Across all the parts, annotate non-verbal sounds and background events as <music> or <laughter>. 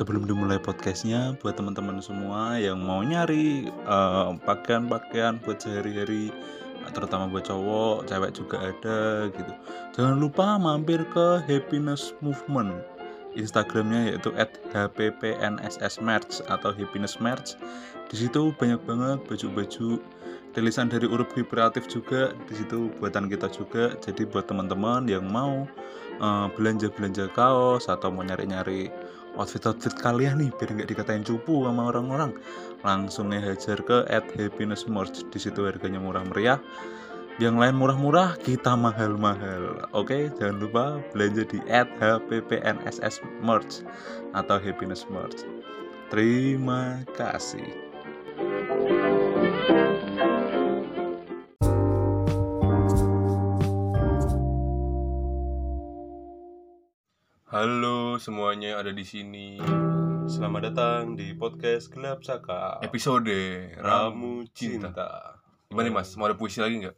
sebelum dimulai podcastnya buat teman-teman semua yang mau nyari eh, pakaian-pakaian buat sehari-hari terutama buat cowok, cewek juga ada gitu. Jangan lupa mampir ke Happiness Movement. Instagramnya yaitu @hppnssmerch atau happiness merch. Di situ banyak banget baju-baju rilisan dari Urup Kreatif juga di situ buatan kita juga. Jadi buat teman-teman yang mau eh, belanja-belanja kaos atau mau nyari-nyari outfit-outfit kalian nih biar nggak dikatain cupu sama orang-orang. Langsung hajar ke at happiness merch. Di situ harganya murah meriah. Yang lain murah-murah kita mahal-mahal. Oke jangan lupa belanja di at hppnss merch atau happiness merch. Terima kasih. Halo semuanya yang ada di sini. Selamat datang di podcast Gelap Saka Episode Ramu Cinta. Gimana nih, Mas? Mau ada puisi lagi nggak?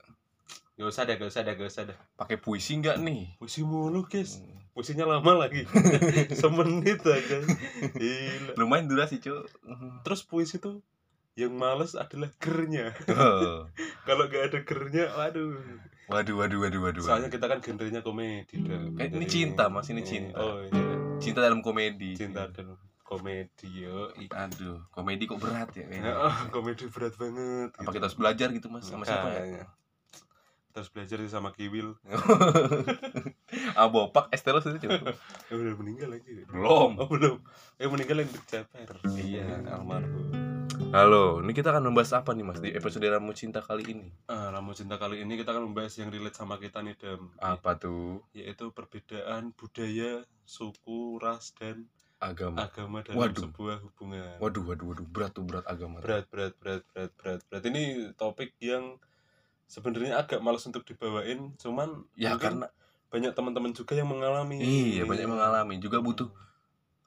Gak usah deh, gak usah deh, gak usah deh Pakai puisi nggak nih? Puisi mulu guys Puisinya lama lagi <laughs> Semenit aja Gila. Lumayan durasi, Cuk. Terus puisi tuh Yang males adalah gernya Oh. <laughs> Kalau gak ada gernya, waduh Waduh, waduh, waduh, waduh. Soalnya kita kan genrenya komedi dah. Eh, ini cinta, Mas, ini cinta. Oh iya cinta dalam komedi. Cinta dan komedi yo Aduh, komedi kok berat ya kayaknya. Ya, komedi berat banget Apa gitu. kita harus belajar gitu, Mas? Sama siapa ya? Makanya. Terus belajar sih sama Kiwil <laughs> ah, bopak Esteros itu, Cuk. Eh udah meninggal lagi Belum. Oh belum Eh meninggal yang bercaper Iya almarhum Halo, ini kita akan membahas apa nih, Mas? Di episode Ramu Cinta kali ini. Ah, Ramu Cinta kali ini kita akan membahas yang relate sama kita nih Dam Apa tuh? Yaitu perbedaan budaya, suku, ras, dan Agama. agama dalam Waduh. sebuah hubungan Waduh, waduh, waduh, berat tuh berat agama. Berat, berat, berat, berat, berat, berat Ini topik yang sebenarnya agak males untuk dibawain Cuman Ya karena banyak teman-teman juga yang mengalami Iya, banyak yang mengalami. Juga butuh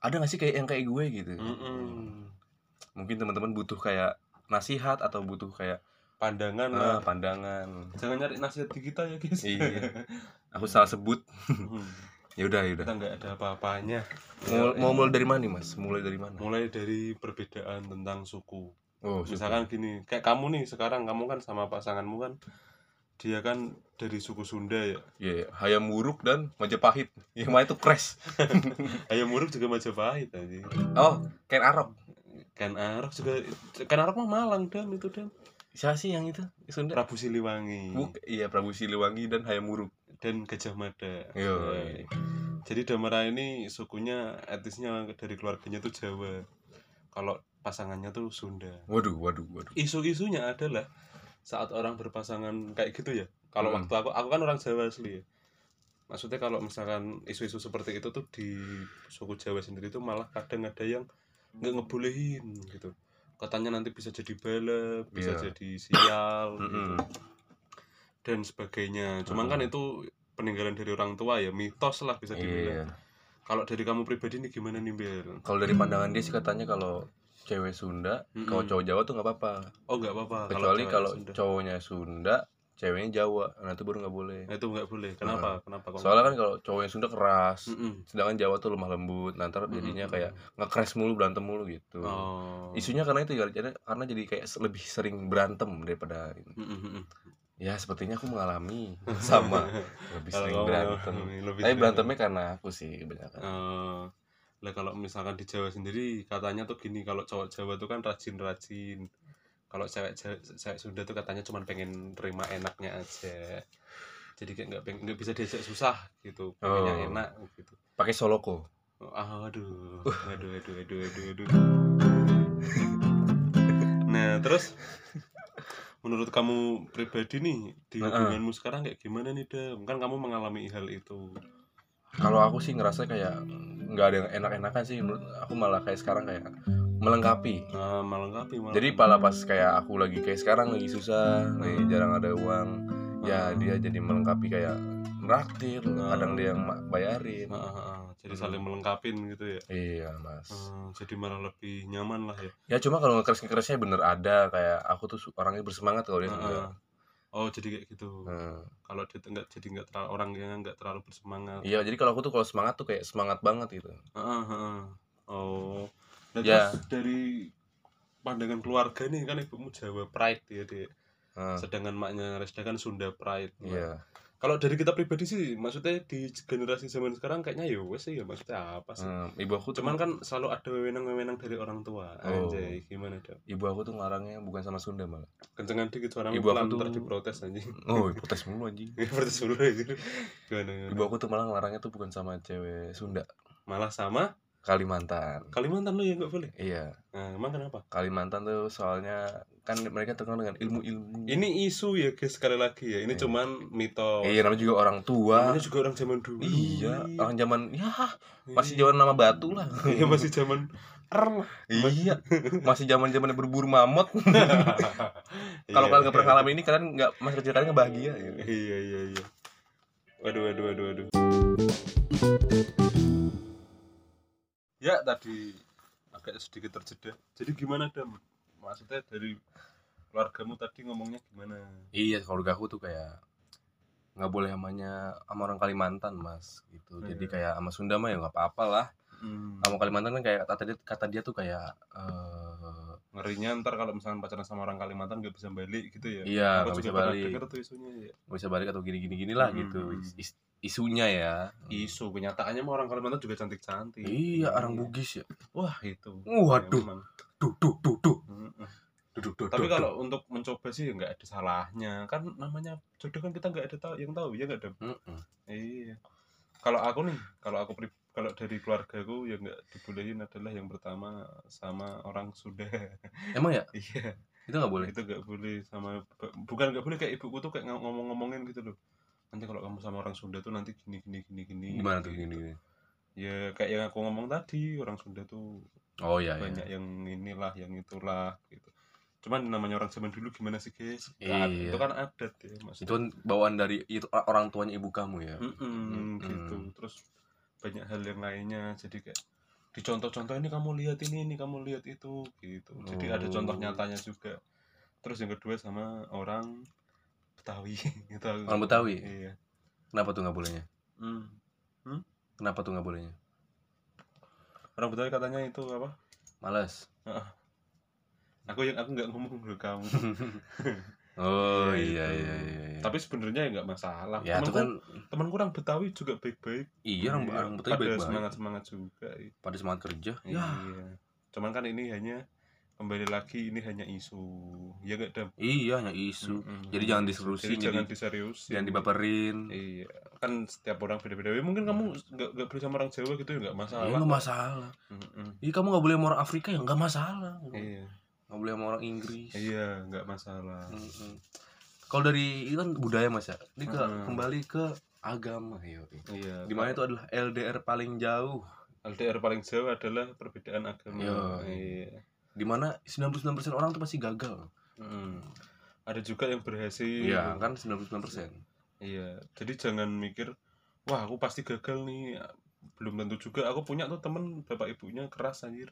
ada gak sih kayak yang kayak gue gitu? Mm-mm. Mungkin teman-teman butuh kayak nasihat atau butuh kayak Pandangan ah, lah pandangan. Jangan nyari nasihat di kita ya guys Iya. <laughs> Aku salah sebut. Hmm, <laughs> Ya udah, ya udah. kita nggak ada apa-apanya Mau, Ya, mau mulai dari mana nih, Mas? Mulai dari mana? mulai dari perbedaan tentang suku Oh, suku. misalkan gini kayak kamu nih sekarang kamu kan sama pasanganmu kan dia kan dari suku Sunda ya Iya, Hayam Wuruk dan Majapahit. Yang mana itu crash. <laughs> ayam muruk juga Majapahit aja Oh, Ken Arok. Kan Arok juga kan Arok mah Malang dan itu dan Siapa sih yang itu? Sunda? Prabu Siliwangi Buk, iya, Prabu Siliwangi dan Hayam Wuruk. dan Gajah Mada Yo. Nah, jadi Damara ini sukunya etisnya dari keluarganya tuh Jawa kalau pasangannya tuh Sunda Waduh, waduh, waduh. isu-isunya adalah saat orang berpasangan kayak gitu ya kalau Hmm. waktu aku aku kan orang Jawa asli ya maksudnya kalau misalkan isu-isu seperti itu tuh di suku Jawa sendiri tuh malah kadang ada yang nggak ngebolehin gitu katanya nanti bisa jadi bala bisa Iya. jadi sial gitu, Mm-mm. dan sebagainya cuman Mm. kan itu peninggalan dari orang tua ya mitos lah bisa dibilang Iya. kalau dari kamu pribadi nih gimana nih Bel? Kalau dari pandangan dia sih katanya kalau cewek Sunda, Mm-mm. kalau cowok Jawa tuh nggak apa-apa. oh nggak apa-apa Kecuali kalau Sunda. cowoknya Sunda, ceweknya Jawa, nah itu baru nggak boleh. Nah, itu nggak boleh kenapa kenapa kok Soalnya kan kalau cowoknya Sunda keras, Mm-mm. sedangkan Jawa tuh lemah lembut, nanti jadinya kayak nge-crash mulu berantem mulu gitu. oh Isunya karena itu ya, karena- karena jadi kayak lebih sering berantem daripada Mm-mm. ya sepertinya aku mengalami <laughs> sama lebih Kalau sering berantem. <laughs> lebih Tapi berantemnya karena aku sih kebanyakan. Eh, lah kalau misalkan di Jawa sendiri katanya tuh gini kalau cowok Jawa tuh kan rajin-rajin kalau cewek cewek Sunda tuh katanya cuma pengen terima enaknya aja jadi kayak nggak pengen nggak bisa diajak susah gitu pengennya Oh. enak gitu Pakai soloko. Oh, aduh aduh aduh aduh aduh aduh nah terus menurut kamu pribadi nih di hubunganmu sekarang kayak gimana nih Dam? kan kamu mengalami hal itu kalau aku sih ngerasa kayak nggak ada yang enak-enakan sih menurut aku malah kayak sekarang kayak melengkapi nah, melengkapi malah. jadi pala pas kayak aku lagi kayak sekarang lagi susah lagi jarang ada uang ya Hmm. dia jadi melengkapi kayak meraktir Hmm. kadang dia yang bayarin ah. jadi saling melengkapin gitu ya iya mas Hmm, jadi malah lebih nyaman lah ya ya cuma kalau ngekeras ngekerasnya bener ada kayak aku tuh orangnya bersemangat kalau dia enggak ah. oh jadi kayak gitu Hmm. kalau dia nggak jadi nggak terlalu orang yang nggak terlalu bersemangat iya jadi kalau aku tuh kalau semangat tuh kayak semangat banget gitu Ah, ah, ah. oh nah, Ya. terus dari pandangan keluarga nih kan ibumu Jawa Pride ya dek Nah, sedangkan maknya Resda kan Sunda Pride iya. Kalau dari kita pribadi sih maksudnya di generasi zaman sekarang kayaknya ya wes sih ya maksudnya apa sih? Hmm, ibu aku cuman kan selalu ada wewenang-wewenang dari orang tua. Oh. anjay gimana dong ibu aku tuh ngarangnya bukan sama Sunda malah. Kencengan dikit suara Ibu aku tuh- ntar diprotes anjing. Oh protes mulu anjing. <laughs> Protes dulu aja gimana, gimana? ibu aku tuh malah ngelarangnya tuh bukan sama cewek Sunda. Malah sama Kalimantan. Kalimantan lo ya nggak boleh iya. Nah emang kenapa? Kalimantan tuh soalnya kan mereka terkenal dengan ilmu-ilmu. Ini isu ya guys sekali lagi ya. Ini Iya. cuman mitos. Iya namanya juga orang tua. Namanya juga orang zaman dulu. Iya orang zaman ya masih Iya. zaman nama batu lah. <laughs> Iya masih zaman er iya masih zaman zaman berburu mamut. <laughs> Kalau Iya. kalian nggak pernah ngalamin ini kalian nggak masa kecil kalian bahagia ya. iya iya iya. Waduh waduh waduh waduh ya tadi agak sedikit terjeda. Jadi gimana dam? Maksudnya dari keluargamu tadi ngomongnya gimana? Iya keluarga aku tuh kayak nggak boleh namanya sama orang Kalimantan mas gitu. Jadi Iya. kayak sama Sunda mah ya nggak apa-apa lah. Hmm. sama Kalimantan kan kayak kata dia kata dia tuh kayak eh ngerinya ntar kalau misalkan pacaran sama orang Kalimantan gak bisa balik gitu ya? Iya nggak bisa balik. denger tuh isunya ya. Nggak bisa balik atau gini gini gini lah Hmm. gitu. Is- isunya ya. Isu kenyataannya mah orang Kalimantan juga cantik cantik iya orang Bugis ya. Wah itu. Waduh. Duh duh duh duh. Duh duh tapi duh, kalau untuk mencoba sih nggak ada salahnya. Kan namanya jodoh kan kita nggak ada tahu yang tahu ya nggak ada duh. Mm-mm. iya. Kalau aku nih kalau aku kalau dari keluargaku yang nggak dibolehin adalah yang pertama sama orang Sunda. <laughs> Emang ya? Iya. Itu nggak boleh? Itu nggak boleh sama bukan nggak boleh kayak ibuku tuh kayak ngom- ngomong-ngomongin gitu loh nanti kalau kamu sama orang Sunda tuh nanti gini gini gini gini gimana tuh gitu. gini gini? Ya kayak yang aku ngomong tadi orang Sunda tuh oh iya banyak iya. yang inilah yang itulah gitu. Cuman namanya orang zaman dulu gimana sih guys Kan- Iya. itu kan adat ya itu maksudnya kan bawaan dari itu orang tuanya ibu kamu ya? Mm-mm, Mm-mm. gitu. Terus banyak hal yang lainnya. Jadi kayak dicontoh-contoh ini kamu lihat ini ini kamu lihat itu gitu. Jadi ada contoh Oh. nyatanya juga. Terus yang kedua sama orang Betawi. <laughs> Gitu. Orang Betawi? iya. Kenapa tuh nggak bolehnya? Hmm. kenapa tuh nggak bolehnya? Orang Betawi katanya itu apa? Malas aku yang aku nggak ngomong ke kamu. <laughs> Oh Iya, iya itu. iya iya, iya. tapi sebenarnya ya nggak masalah. Ya temanku kan temanku orang Betawi juga baik-baik. Iya orang orang betul pada baik baik semangat semangat juga iya. pada semangat kerja. Ya iya. Cuman kan ini hanya kembali lagi ini hanya isu. Ya gak dam? Iya hanya isu. Mm-mm. jadi jangan diseriusin jadi, jadi, jangan diseriusin. jangan dibaperin. Iya. Kan setiap orang beda-beda. Ya, mungkin kamu nggak nggak boleh sama orang Jawa gitu ya nggak masalah. Iya nggak masalah. Mm-mm. iya kamu nggak boleh sama orang Afrika ya nggak masalah. Iya. Nggak boleh sama orang Inggris. Iya nggak masalah. Mm-mm. kalau dari itu kan budaya mas ya. Ini ke Mm. kembali ke agama ya iya. Di mana itu adalah LDR paling jauh. LDR paling jauh adalah perbedaan agama. Yo. iya di mana 99% orang tuh pasti gagal Mm. ada juga yang berhasil iya kan 99% Iya, jadi jangan mikir, wah aku pasti gagal nih. Belum tentu juga. Aku punya tuh temen bapak ibunya keras anjir.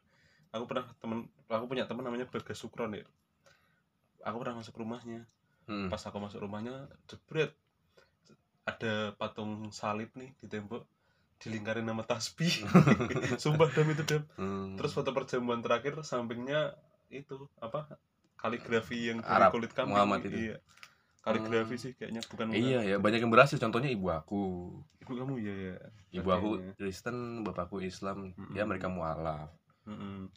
Aku pernah temen, aku punya temen namanya Bagas Sukron ya. Aku pernah masuk rumahnya. Hmm. Pas aku masuk rumahnya, jebret. Ada patung salib nih di tembok dilingkarin nama tasbih. <laughs> Sumpah dam itu dam. Hmm. Terus foto perjamuan terakhir sampingnya itu apa? Kaligrafi yang dari Arab, kulit kambing. Muhammad itu. Iya. Kaligrafi Hmm. sih kayaknya bukan iya ya banyak yang berhasil contohnya ibu aku Ibu kamu ya ya. ibu aku. Kristen bapakku Islam Mm-mm. ya mereka mualaf Mm-mm.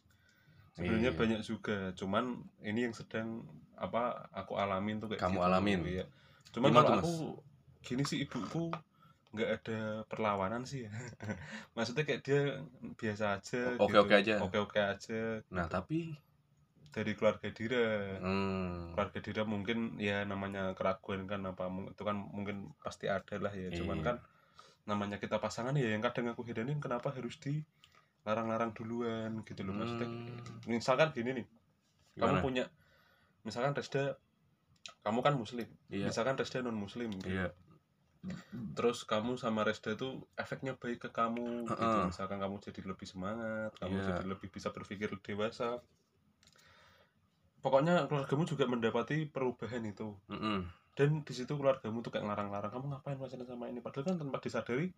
Sebenarnya Iya. banyak juga, cuman ini yang sedang apa aku alamin tuh kayak Kamu gitu. alamin? Iya. Cuman Gimana kalau aku gini sih ibuku nggak ada perlawanan sih ya. <laughs> Maksudnya kayak dia biasa aja. Oke-oke gitu. aja. Oke-oke aja nah tapi dari keluarga Dira. hmm, Keluarga Dira mungkin ya namanya keraguan kan apa itu kan mungkin pasti ada lah ya. Cuman Iya. kan namanya kita pasangan ya yang kadang aku hedanin kenapa harus dilarang-larang duluan gitu loh maksudnya. hmm, Misalkan gini nih, kamu gimana? punya misalkan Resda kamu kan muslim iya misalkan Resda non muslim gitu. iya terus kamu sama Resda tuh efeknya baik ke kamu gitu Heeh. misalkan kamu jadi lebih semangat kamu Iya. jadi lebih bisa berpikir dewasa pokoknya keluargamu juga mendapati perubahan itu Mm-mm. dan di situ keluargamu tuh kayak ngarang-larang kamu ngapain pacaran sama ini padahal kan tanpa disadari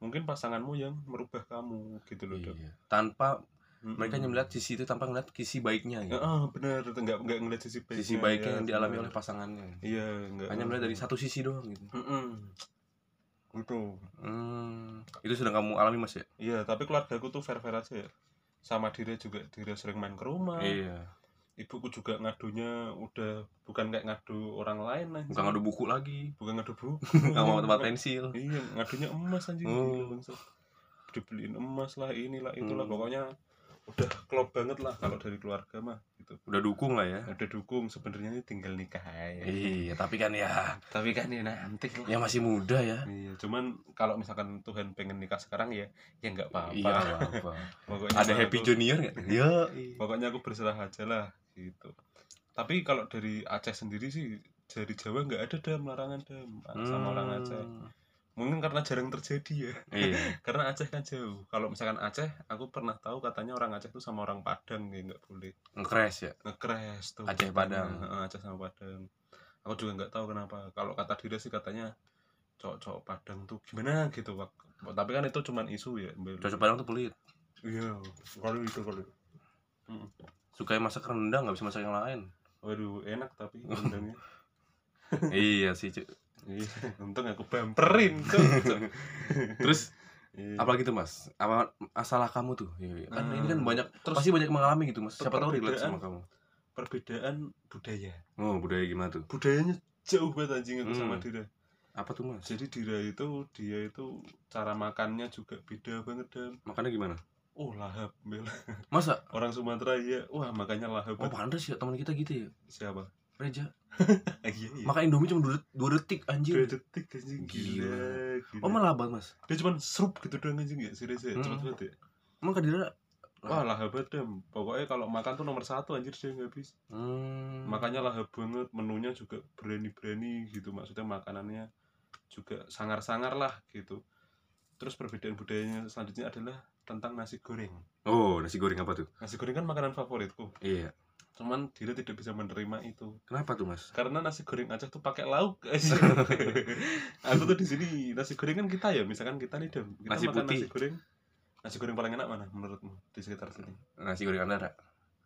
mungkin pasanganmu yang merubah kamu gitu loh Dok. iya tanpa mereka hanya melihat sisi itu tanpa melihat sisi baiknya gitu. Heeh, bener itu nggak nggak ngeliat sisi baiknya sisi baiknya ya, yang dialami bener. oleh pasangannya iya nggak hanya melihat dari satu sisi doang gitu Mm-mm. Gitu hmm, itu sudah kamu alami mas ya? Iya tapi keluarga aku tuh fair fair aja ya. Sama diri juga diri sering main ke rumah. Iya. Ibuku juga ngadunya udah bukan kayak ngadu orang lain anjing. bukan ngadu buku lagi. Bukan ngadu buku. <laughs> Nggak mau tempat pensil. Iya ngadunya emas anjing. Oh. dibeliin emas lah inilah itulah. Hmm. pokoknya udah klop banget lah kalau dari keluarga mah gitu. Udah dukung lah ya. Udah dukung sebenarnya ini tinggal nikah aja iya tapi kan ya. Tapi kan ini nanti lah. ya masih muda ya. Iya cuman kalau misalkan Tuhan pengen nikah sekarang ya ya nggak apa-apa. Iya nggak apa <laughs> pokoknya ada happy aku- junior nggak? <laughs> Iya. Pokoknya aku berserah aja lah gitu. Tapi kalau dari Aceh sendiri sih dari Jawa nggak ada dam. Larangan dam. Sama orang Aceh mungkin karena jarang terjadi ya. Iya. <laughs> Karena Aceh kan jauh. Kalau misalkan Aceh aku pernah tahu katanya orang Aceh tuh sama orang Padang ya nggak boleh. Ngekres ya? Ngekres tuh. Aceh katanya. Padang. Heeh, Aceh sama Padang. Aku juga nggak tahu kenapa. Kalau kata Dira sih katanya cowok-cowok Padang tuh gimana gitu Wak. tapi kan itu cuman isu ya cocok padang tuh pelit. Iya kalau itu kalau suka masak rendang nggak bisa masak yang lain. Waduh enak tapi <laughs> rendangnya. Iya sih <laughs> untung aku bamperin tuh. <laughs> terus Iya. apalagi tuh mas apa masalah kamu tuh Iya, iya. kan ini kan Hmm. banyak Terus pasti banyak mengalami gitu mas siapa tahu relate sama kamu perbedaan budaya. oh budaya gimana tuh Budayanya jauh banget anjing aku sama Hmm. Dira. apa tuh mas Jadi Dira itu dia itu cara makannya juga beda banget dan makannya gimana oh lahap Bel. masa <laughs> orang Sumatera ya wah makanya lahap oh pantas ya teman kita gitu ya siapa Reja. <laughs> Iya iya. Makan Indomie cuma dua, dua detik dua anjir detik anjing. Gila. gila, oh malah banget mas? Dia cuma serup gitu doang anjing ya serius ya Hmm. cepet banget ya. Emang kadira wah lahap banget Dam. pokoknya kalau makan tuh nomor satu anjir dia nggak habis. Hmm. makanya lahap banget menunya juga berani-berani gitu. Maksudnya makanannya juga sangar-sangar lah gitu. Terus perbedaan budayanya selanjutnya adalah tentang nasi goreng. Oh nasi goreng apa tuh? Nasi goreng kan makanan favoritku. Iya cuman dia tidak bisa menerima itu kenapa tuh mas karena nasi goreng Aceh tuh pakai lauk <laughs> aku tuh di sini nasi goreng kan kita ya misalkan kita nih Dam kita Nasi makan putih. nasi goreng nasi goreng paling enak mana menurutmu di sekitar sini nasi goreng andara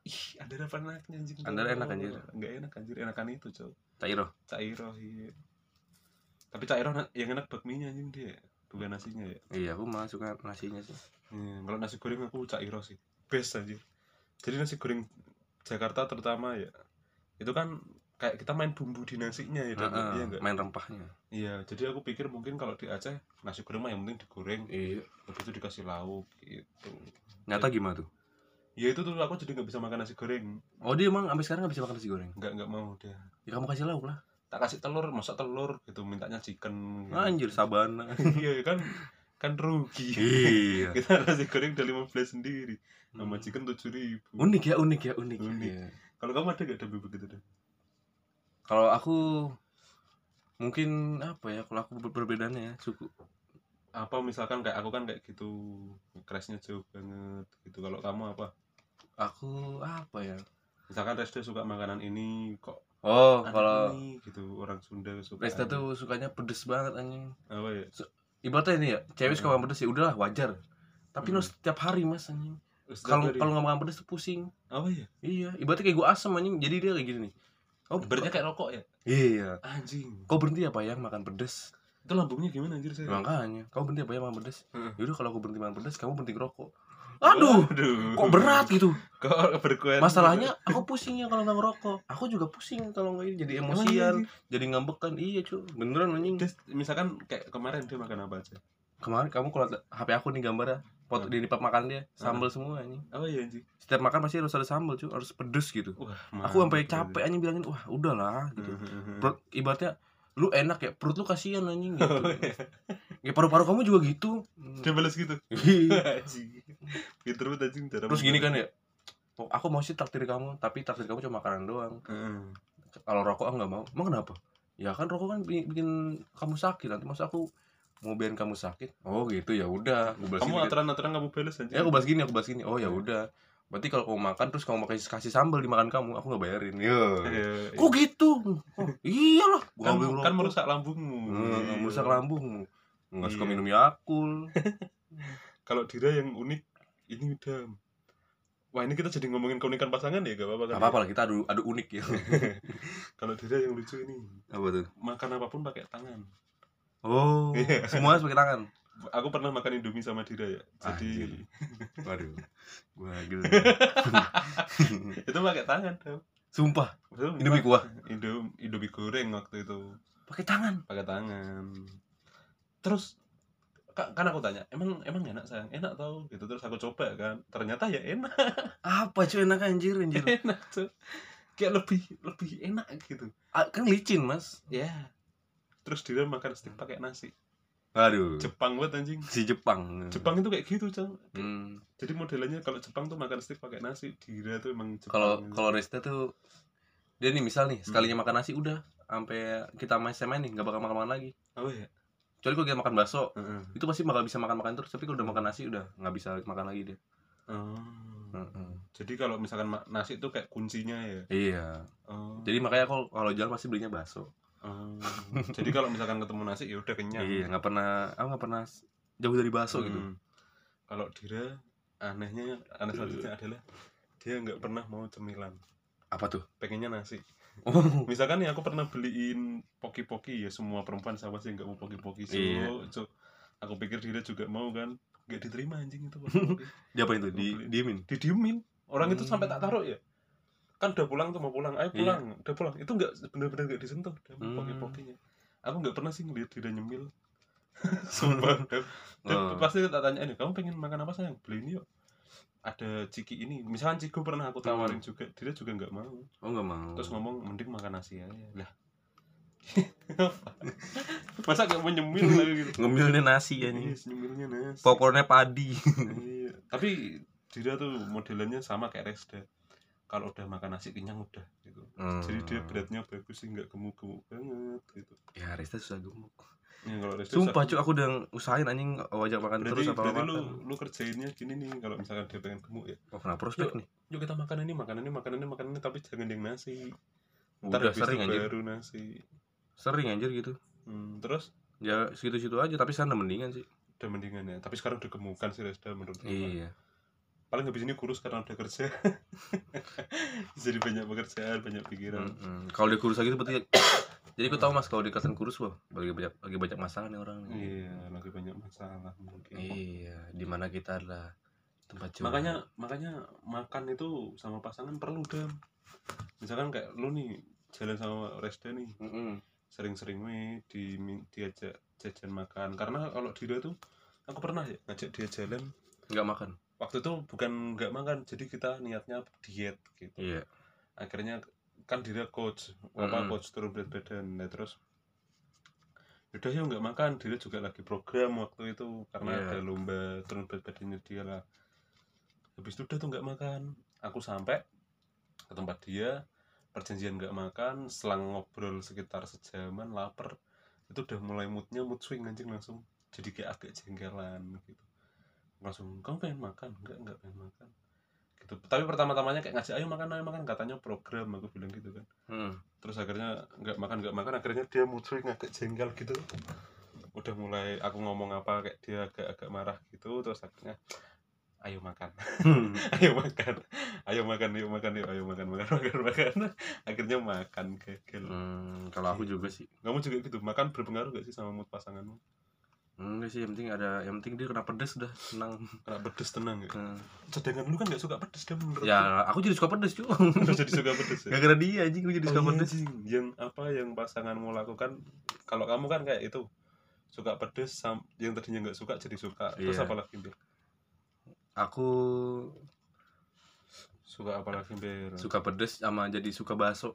ih ada apa enaknya anjing Andara enak, anjir. enggak enak anjir enakan itu cowok Cairo Cairoh iya. Tapi Cairoh na- yang enak bakminya anjing dia. Bukan nasinya ya. iya aku malah suka nasinya sih Hmm, kalau nasi goreng aku Cairoh sih. Best anjir. Jadi nasi goreng Jakarta terutama ya. Itu kan kayak kita main bumbu di nasinya ya, Dan. Heeh, iya enggak? main rempahnya Iya, jadi aku pikir mungkin kalau di Aceh nasi goreng mah yang penting digoreng, iya itu dikasih lauk gitu. nyata gimana tuh Ya itu tuh aku jadi nggak bisa makan nasi goreng. oh dia emang sampai sekarang nggak bisa makan nasi goreng Nggak nggak mau dia. ya kamu kasih lauk lah Tak kasih telur, masak telur gitu, mintanya chicken. gitu. anjir sabana <laughs> Iya kan kan rugi. iya. <laughs> Kita nasi goreng udah 15 sendiri. Sama chicken tujuh ribu. Unik ya unik ya unik, Unik. Iya. kalau kamu ada gak demi begitu deh kalau aku mungkin apa ya kalau aku ber- perbedaannya ya suku. Apa misalkan kayak aku kan kayak gitu crashnya jauh banget gitu. Kalau kamu apa? Aku apa ya? Misalkan Resta suka makanan ini kok oh kalau ini gitu. Orang Sunda suka Resta tuh sukanya pedes banget anjing. Apa ya ibaratnya ini ya cewek suka Hmm. makan pedes ya udahlah wajar. Tapi Hmm. harus setiap hari mas anjing. Kalau kalau nggak makan pedes tuh pusing. Apa ya iya ibaratnya kayak gue asem anjing. Jadi dia kayak gini nih. Oh berarti kayak rokok ya? Iya. Anjing. Kau berhenti apa ya makan pedes itu lambungnya gimana anjir saya? Makanya kau berhenti apa ya makan pedes Heeh. yaudah kalau aku berhenti makan pedes kamu berhenti ngerokok aduh Aduh. kok berat gitu? Kok berkuat? Masalahnya aku pusingnya kalau nggak ngerokok. Aku juga pusing kalau nggak ini jadi Emang iya, emosian jadi ngambekan. Iya cuy beneran anjing. Misalkan kayak kemarin dia makan apa aja? Kemarin kamu kalau HP aku nih gambarnya. Foto Hmm. di lipat makan dia. Sambal semua anjing. Apa ya anjing. Setiap makan pasti harus ada sambal cuy harus pedes gitu. Wah aku sampai capek anjing bilangin wah udahlah gitu. Heeh. perut ibaratnya lu enak ya perut lu kasihan anjing gitu. Oh, iya. ya paru-paru kamu juga gitu. Dia balas gitu? Iya. <laughs> pinter <laughs> banget anjing cara terus gini kan ya oh, aku mau sih traktir kamu tapi traktir kamu cuma makanan doang. Heeh. kalau rokok aku nggak mau. Emang kenapa? Ya kan rokok kan bikin, bikin kamu sakit nanti masa aku mau biarin kamu sakit? Oh gitu ya udah kamu aturan-aturan kamu balas anjing. Ya aku balas gini aku balas gini. Oh ya udah. Berarti kalau kamu makan terus kamu kasih kasih sambal di makan kamu aku nggak bayarin. Ya Iya, kok gitu? Oh, iyalah. Gua kan, kan merusak lambungmu. Hmm, Iya. merusak lambungmu. Nggak suka Iya. minum yakul <laughs> kalau Dira yang unik ini udah wah ini kita jadi ngomongin keunikan pasangan ya gak apa-apa kan Gak apa-apa lah kita adu adu unik ya. <laughs> kalau Dira yang lucu ini Apa tuh? makan apa pun pakai tangan Oh, <laughs> Iya. semua pakai tangan. aku pernah makan indomie sama Dira ya jadi Anjir. <laughs> Waduh. Gua gila. itu pakai tangan dong Sumpah, Betul, Indomie kuah. Indom, Indomie goreng waktu itu pakai tangan. pakai tangan terus ka- kan aku tanya emang emang enak sayang enak tau gitu terus aku coba kan ternyata ya enak <laughs> Apa cuy enak anjir anjir. enak tuh kayak lebih lebih enak gitu Ah, kan licin, Mas. ya terus dia makan steak pakai nasi Aduh. Jepang banget anjing si Jepang. Jepang itu kayak gitu cang Hmm. jadi modelnya kalau Jepang tuh makan steak pakai nasi Dira tuh emang Kalau gitu. kalau Resta tuh dia nih misal nih sekalinya makan nasi udah sampai kita main main nih nggak bakal makan makan lagi. oh ya Kecuali kalau kita makan bakso Heeh. itu pasti bakal bisa makan makan terus tapi kalau udah makan nasi udah nggak bisa makan lagi dia. Oh. Heeh. jadi kalau misalkan nasi itu kayak kuncinya ya Iya. oh. Jadi makanya aku kalau jalan pasti belinya bakso. Oh. jadi kalau misalkan ketemu nasi ya udah kenyang Iya, nggak pernah, aku nggak pernah jauh dari bakso gitu. Hmm. Kalau Dira anehnya aneh selanjutnya adalah dia nggak pernah mau cemilan, Apa tuh? pengennya nasi. Oh, <laughs> Misalkan nih aku pernah beliin poki-poki ya semua perempuan sama sih nggak mau poki-poki so, Iya. so, aku pikir Dira juga mau kan, nggak diterima anjing itu <laughs> dia apa itu? Di diemin. Didiemin. Orang itu Hmm. sampai tak taruh ya. Kan udah pulang tuh mau pulang, ayo Iya. pulang, udah pulang. Itu nggak bener-bener nggak disentuh, Hmm. poki-pokinya. Aku nggak pernah sih ngeliat Dira nyemil. <laughs> Sumpah. Dan Oh. pasti tak tanya ini, kamu pengen makan apa sayang? Beli ini yuk. Ada ciki ini, misalkan ciku pernah aku tawarin juga, dia juga nggak mau. Oh nggak mau. Terus ngomong mending makan nasi aja. Lah. <laughs> Masa gak mau nyemil lagi gitu? Ngemilnya nasi ya nih. nyemilnya nasi. Popcornnya padi. Iya. Tapi dia tuh modelannya sama kayak Resda. Kalau udah makan nasi kenyang udah gitu. Jadi dia beratnya bagus sih nggak gemuk-gemuk banget gitu. Ya Resta susah gemuk. Ya, kalau Resda Sumpah cuy aku udah usahain anjing wajak makan berarti, terus apa berarti makan. lu lu kerjainnya gini nih kalau misalkan dia pengen gemuk ya. Oh kenapa prospek nih? Yuk kita makan ini, makan ini, makan ini, makan ini tapi jangan yang nasi. Ntar Udah sering anjir. baru nasi. Sering anjir gitu. Hmm, terus Ya segitu-situ aja tapi sana mendingan sih. udah mendingan ya. Tapi sekarang udah gemukan sih Resda menurut gua. Iya. Paling habis ini kurus karena udah kerja. <laughs> Jadi banyak pekerjaan, banyak pikiran. Mm-mm. Kalau dia kurus lagi itu berarti jadi aku tahu mas kalau dia kelihatan kurus wah lagi banyak lagi banyak masalah nih orang nih. Iya, lagi banyak masalah mungkin. Iya, di mana kita adalah tempat curhat. makanya makanya makan itu sama pasangan perlu dam misalkan kayak lu nih jalan sama Resda nih Mm-mm. sering-sering we di diajak jajan makan karena kalau dia tuh aku pernah ya ngajak dia jalan nggak makan. waktu itu bukan nggak makan jadi kita niatnya diet gitu Iya. akhirnya kan dia coach apa Mm-mm. coach turun berat badan nah terus udah ya nggak makan dia juga lagi program waktu itu karena Iya. ada lomba turun berat badannya dia lah habis itu udah tuh nggak makan aku sampai ke tempat dia perjanjian nggak makan selang ngobrol sekitar sejaman lapar itu udah mulai moodnya mood swing anjing langsung jadi kayak agak jengkelan gitu langsung kamu pengen makan? Enggak enggak pengen makan. Gitu. Tapi pertama-tamanya kayak ngasih ayo makan ayo makan. Katanya program aku bilang gitu kan. Hmm. terus akhirnya nggak makan nggak makan. Akhirnya dia swing agak jengkel gitu. Udah mulai aku ngomong apa kayak dia agak-agak marah gitu. Terus akhirnya ayo makan. <laughs> Ayo makan. Ayo makan yuk makan yuk. Ayo makan makan makan makan. <laughs> Akhirnya makan gagal. Hmm, kalau aku juga sih. kamu juga gitu? Makan berpengaruh gak sih sama mood pasanganmu Enggak sih, yang penting ada yang penting dia kena pedes udah senang. kena pedes tenang ya Hmm. sedangkan lu kan gak suka pedes kan menurut Ya, aku jadi suka pedes cuy. <laughs> jadi suka pedes ya Gara-gara dia anjing gue jadi suka Oh iya, pedes. anjing. yang apa yang pasanganmu lakukan kalau kamu kan kayak itu suka pedes sam- yang tadinya nggak suka jadi suka terus Iya. apa lagi? Aku suka apa lagi suka pedes sama jadi suka bakso.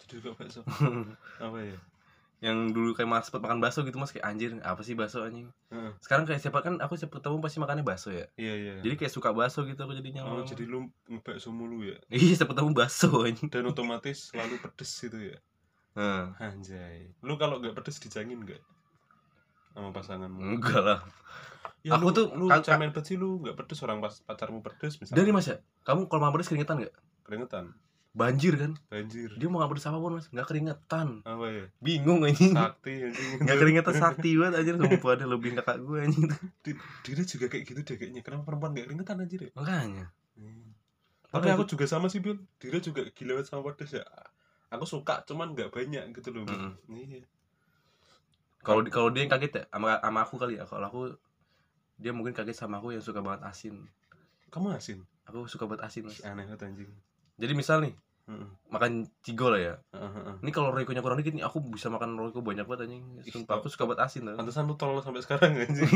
jadi suka bakso <laughs> apa ya yang dulu kayak mas sempet makan bakso gitu mas. Kayak anjir apa sih bakso anjing? Heeh. sekarang kayak siapa kan aku siapa ketemu pasti makannya bakso ya. Iya iya. Jadi kayak suka bakso gitu aku jadinya. Oh jadi lu ngebakso mulu ya? <laughs> Iya siapa ketemu bakso anjing. Dan otomatis selalu pedes gitu ya? Nah, anjay. Lu kalau nggak pedes dijangin nggak? Sama pasanganmu? Enggak lah. Ya, Aku lu, tuh lu kak- cemen sih lu nggak pedes. Orang pas pacarmu pedes misalnya. Dari mas ya? Kamu kalau makan pedes keringetan nggak? Keringetan banjir kan? Banjir. Dia mau pedes apa pun mas. Nggak keringetan. Apa ya? Bingung anjing. Sakti anjing. Nggak keringetan sakti banget anjir. Sumpah ada lebih kakak gue anjing. Di- dia juga kayak gitu deh kayaknya. Kenapa perempuan gak keringetan anjir ya? Makanya. Hmm. tapi aku juga sama sih Bil. Dira juga gila banget sama pedes ya. Aku suka cuman nggak banyak gitu loh. Mm-mm. iya. Kalau kalau dia yang kaget ya? Sama sama aku kali ya. Kalau aku dia mungkin kaget sama aku yang suka banget asin. Kamu asin? Aku suka banget asin mas. Aneh banget anjing jadi misal nih Heeh, makan cigo lah ya. Heeh, heeh. ini kalau royconya kurang dikit nih aku bisa makan royco banyak banget anjing. Sumpah aku suka banget asin tuh pantesan lu tolol sampai sekarang anjing.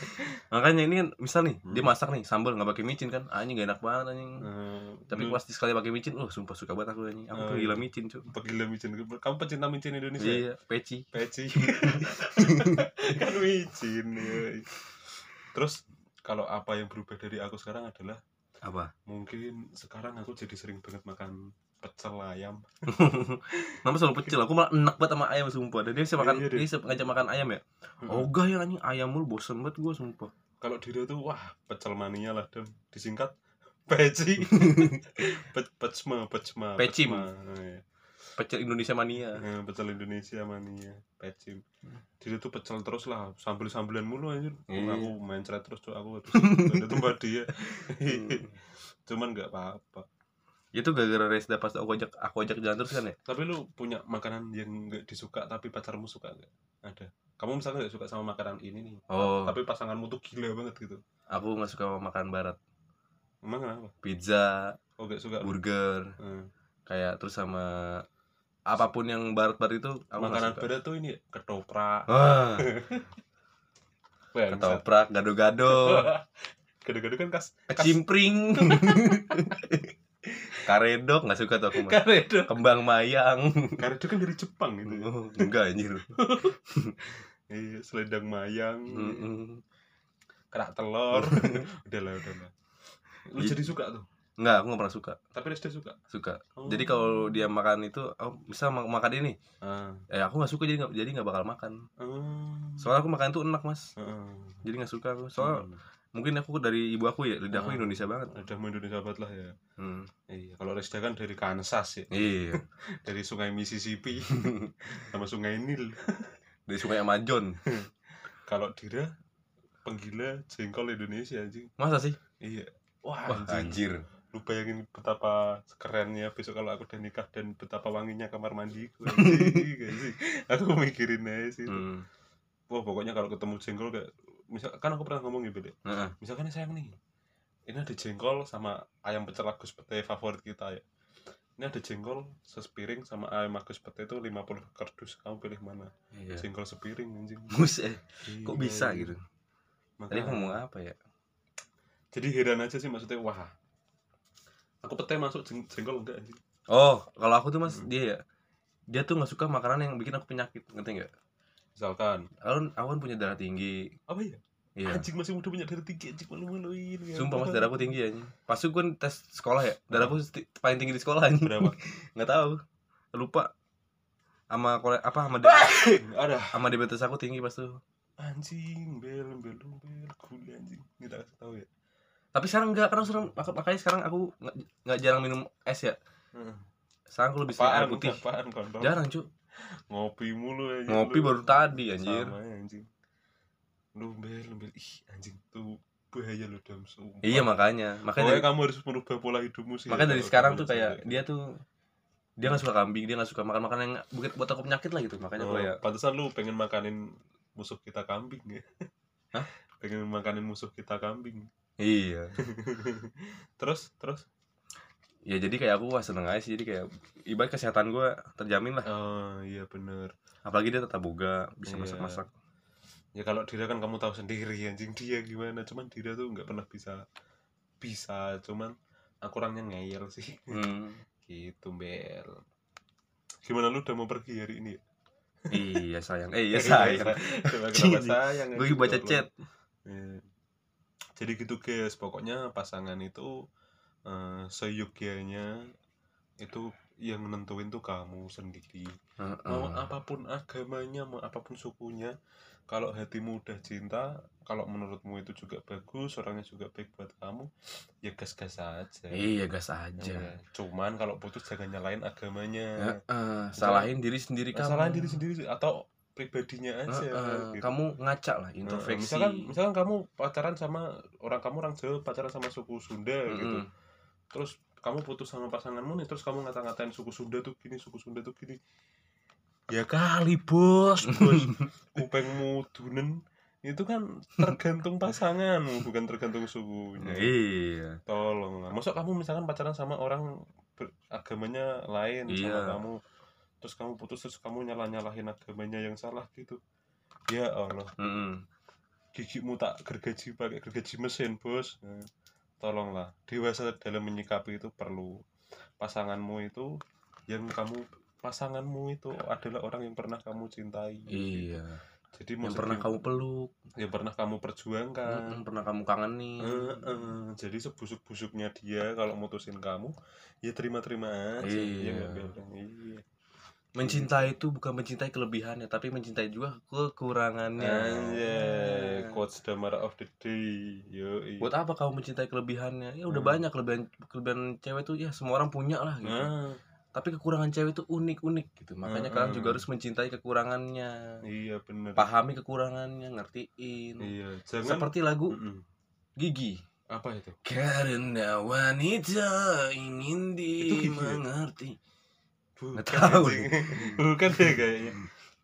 <laughs> Makanya ini kan misal nih dia Hmm. masak nih sambal nggak pakai micin kan. Ah, anjing gak enak banget anjing. Eh, tapi pas sekali pakai micin oh sumpah suka banget aku anjing. Aku Oh, gila iya. micin cuy pegila micin. Kamu pecinta micin Indonesia? Iya peci. Peci. <laughs> <laughs> Kan micin ya. terus kalau apa yang berubah dari aku sekarang adalah apa mungkin sekarang aku jadi sering banget makan pecel ayam <laughs> Mama selalu pecel, aku malah enak banget sama ayam sumpah. Dan dia bisa makan, Iya, deh. dia bisa ngajak makan ayam ya. Oh gak ya anjing ayam mulu bosen banget gue sumpah. kalau Dira tuh wah pecel mania lah dan disingkat peci <laughs> Pe pecma pecma Pecim. Pecel Indonesia mania. Eh, pecel Indonesia mania. Pecim Dira tuh pecel terus lah sambel sambelan mulu anjir. Iya. aku mencret terus tuh aku ada tempat dia. <laughs> Cuman nggak apa-apa. Itu gara-gara Resda pas aku ajak aku ajak jalan terus kan ya. tapi lu punya makanan yang nggak disuka tapi pacarmu suka nggak? Ada. Kamu misalnya nggak suka sama makanan ini nih Oh, tapi pasanganmu tuh gila banget gitu. Aku nggak suka makanan barat. emang kenapa? Pizza, oh nggak suka? burger, Eh, kayak terus sama apa pun yang barat-barat itu aku makanan barat tuh ini ketoprak <laughs> ketoprak, gado-gado, <laughs> gado-gado kan kas kecimpring. <laughs> Karedok nggak suka tuh aku mah. karedo Kembang mayang. karedo kan dari Jepang gitu ya. Oh, enggak anjir. iya selendang mayang Mm-mm. kerak telur udah lah udah lah lu jadi suka tuh Enggak, aku nggak pernah suka. tapi Resta suka Suka. Oh. Jadi kalau dia makan itu, oh, misal mak- makan ini, ah eh aku nggak suka jadi nggak jadi nggak bakal makan. ah Soalnya aku makan itu enak mas. ah. Jadi nggak suka aku. Soalnya Hmm. mungkin aku dari ibu aku ya, lidah aku Ah. Indonesia banget. udah mau Indonesia banget lah ya Hmm. iya kalau Resta kan dari Kansas ya Iya. <laughs> dari sungai Mississippi <laughs> sama sungai Nil Dari sungai Amazon. <laughs> kalau Dira penggila jengkol Indonesia anjing Masa sih? iya wah, Wah, anjing. anjir. Lu bayangin betapa kerennya besok kalau aku udah nikah dan betapa wanginya kamar mandiku anjing, anjing. aku mikirin aja sih Hmm. wah pokoknya kalau ketemu jengkol kayak misal kan aku pernah ngomong ya Bele Heeh. misalkan sayang nih ini ada jengkol sama ayam pecel Agus Pete favorit kita ya ini ada jengkol sepiring sama ayam Agus Pete itu 50 kardus kamu pilih mana Iya. jengkol sepiring anjing Mus eh, kok Iya, bisa iya. gitu? Maka- Tadi ngomong apa ya? jadi heran aja sih maksudnya wah aku pete masuk jeng- jengkol enggak anjing Oh, kalau aku tuh mas Hmm. dia ya, dia tuh nggak suka makanan yang bikin aku penyakit, ngerti nggak? misalkan Aku, aku kan punya darah tinggi, apa ya iya. anjing masih muda punya darah tinggi anjing malu-maluin ya. Sumpah mas darahku tinggi aja. Pas itu kan tes sekolah ya, darahku paling tinggi di sekolah aja. berapa <laughs> Nggak tahu, lupa. Sama kole apa sama <laughs> di- ada sama diabetes aku tinggi pas tuh. anjing bel bel bel gula anjing nggak tak kasih tahu ya Tapi sekarang enggak, karena sekarang mak- makanya sekarang aku nggak jarang minum es ya. Sekarang aku lebih sering air putih. apaan Jarang cu, ngopi mulu ya ngopi baru tadi anjir. sama ya, anjing. Lu bel bel ih anjing tuh bahaya lu dalam sumpah. Iya makanya, makanya dari, kamu harus merubah pola hidupmu sih makanya dari sekarang tuh kayak dia tuh dia nggak suka kambing, dia nggak suka makan makanan yang buat buat aku penyakit lah gitu. Makanya oh, ya pantesan lu pengen makanin musuh kita kambing ya. Hah? pengen makanin musuh kita kambing iya. <laughs> terus terus Ya jadi kayak aku wah seneng aja sih, jadi kayak ibarat kesehatan gue terjamin lah. oh iya bener Apalagi dia tetap boga, bisa Iya. masak-masak. ya kalau Dira kan kamu tahu sendiri anjing dia gimana cuman Dira tuh nggak pernah bisa bisa cuman aku orangnya ngeyel sih <laughs> Hmm. gitu bel gimana lu udah mau pergi hari ini iya sayang, eh iya <laughs> sayang. Coba kenapa sayang Gue baca chat. Iya. Jadi gitu guys pokoknya pasangan itu eh, seyogyanya itu yang nentuin tuh kamu sendiri mau Heeh. apa pun agamanya mau apa pun sukunya kalau hatimu udah cinta kalau menurutmu itu juga bagus orangnya juga baik buat kamu ya gas-gas aja Iya gas aja. Iya. cuman kalau putus jangan nyalain agamanya Heeh, salahin diri sendiri kamu. salahin diri sendiri atau pribadinya aja Heeh, gitu. Kamu ngaca lah, introspeksi. misalkan misalkan kamu pacaran sama orang kamu orang Jawa pacaran sama suku Sunda gitu Mm-mm. terus kamu putus sama pasanganmu nih terus kamu ngata-ngatain suku Sunda tuh gini suku Sunda tuh gini ya kali bos bos <laughs> kupengmu dunen itu kan tergantung pasanganmu bukan tergantung sukunya iya tolong lah masuk kamu misalkan pacaran sama orang agamanya lain sama Iya. kamu terus kamu putus terus kamu nyalah nyalahin agamanya yang salah gitu. Ya Allah. Mm-mm. gigimu tak gergaji pakai gergaji mesin bos. Nah, tolonglah. Dewasa dalam menyikapi itu perlu. Pasanganmu itu yang kamu pasanganmu itu adalah orang yang pernah kamu cintai. Iya. Jadi yang pernah kamu peluk. Yang pernah kamu perjuangkan. Mm-mm, pernah kamu kangenin. Eh, eh, jadi sebusuk-busuknya dia kalau mutusin kamu ya terima-terima aja Iya. ya nggak bilang iya mencintai itu bukan mencintai kelebihannya tapi mencintai juga kekurangannya. Anjay, quotes the matter of the day. Yo buat apa kamu mencintai kelebihannya? Ya udah Hmm. banyak kelebihan kelebihan cewek tuh ya semua orang punya lah gitu. Nah. Tapi kekurangan cewek itu unik unik gitu. Makanya Hmm. kalian juga harus mencintai kekurangannya. Iya bener. Pahami kekurangannya ngertiin. Iya jangan seperti lagu Mm-mm. gigi. Apa itu? Karena wanita ingin ya? dimengerti bukan tahu. bukan <laughs> deh kayaknya.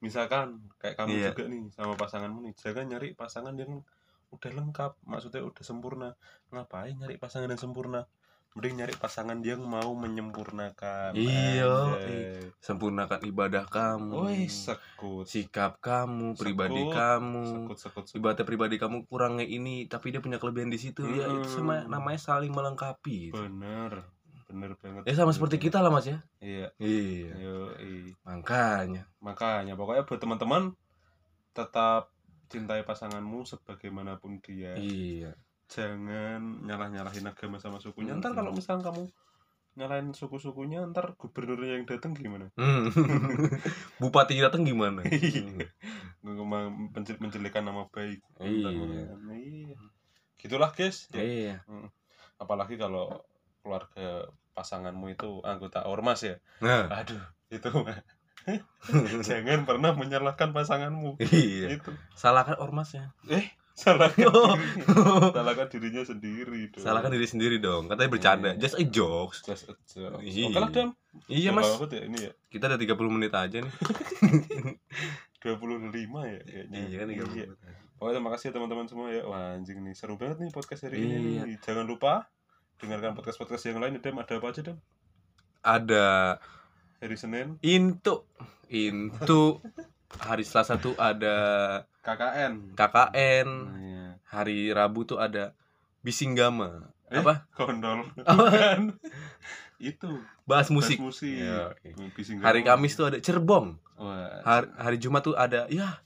Misalkan kayak kamu Iya. juga nih sama pasanganmu nih jangan nyari pasangan yang udah lengkap maksudnya udah sempurna. Ngapain nyari pasangan yang sempurna? Mending nyari pasangan yang mau menyempurnakan Iya, sempurnakan ibadah kamu Woi, sekut. sikap kamu pribadi Sekut, kamu. sekut sekut sekut. ibadah pribadi kamu kurangnya ini tapi dia punya kelebihan di situ. Ya itu sama Hmm. namanya saling melengkapi bener bener banget ya sama seperti kita lah mas ya. Iya. Iya. Yo makanya. Makanya pokoknya buat teman-teman tetap cintai pasanganmu sebagaimanapun dia. Iya. Jangan nyalah-nyalahin agama sama sukunya. Ntar kalau misalnya kamu nyalahin suku-sukunya ntar gubernurnya yang datang gimana? Hmm. <laughs> bupati datang gimana? <laughs> Iya. Ngomong mencel menjelekan nama baik. Iya. Ntar- iya. Gitulah guys. Ya. iya. Apalagi kalau keluarga pasanganmu itu anggota ormas ya nah aduh itu <laughs> jangan pernah menyalahkan pasanganmu iya itu salahkan ormasnya eh salahkan Oh. dirinya <laughs> salahkan dirinya sendiri dong salahkan diri sendiri dong katanya bercanda Iya. just a jokes just a joke. Iya. oke lah dam iya Udah mas ya ini ya kita ada 30 menit aja nih <laughs> 25 ya kayaknya iya kan 30 Iya. menit Pokoknya terima kasih ya teman-teman semua ya. Wah anjing nih seru banget nih podcast hari ini. Iya. nih. Jangan lupa dengarkan podcast-podcast yang lain. Dem ada apa aja Dem? ada Hari Senin Intu Intu hari Selasa tuh ada KKN. KKN Iya. hari Rabu tuh ada Bisinggama Eh? apa Kondol. <laughs> Bukan. Itu bahas musik. musik musik. Iya. Bising hari. Kamis tuh ada Cerbong Wah. hari, hari Jumat tuh ada ya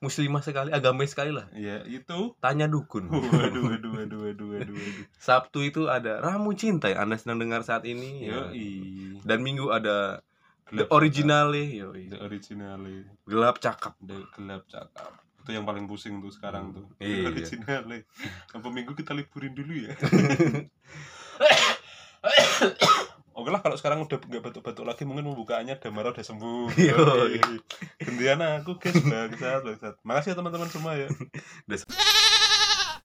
muslimah sekali agamis sekali lah Iya itu. tanya dukun Waduh, waduh, waduh, waduh, waduh, waduh. Sabtu itu ada Ramu Cinta yang Anda sedang dengar saat ini ya. Yoi. dan Minggu ada The Gelap Originale yoi. cakap. The originale. gelap cakap The gelap cakap. Itu yang paling pusing tuh sekarang tuh. Iya. Originale. Apa minggu kita liburin dulu ya? <laughs> <laughs> Oke lah kalau sekarang udah nggak batuk-batuk lagi mungkin pembukaannya Damara udah sembuh. <laughs> Yoi. Gantian aku guys bangsat bangsat. Makasih ya teman-teman semua ya. <laughs>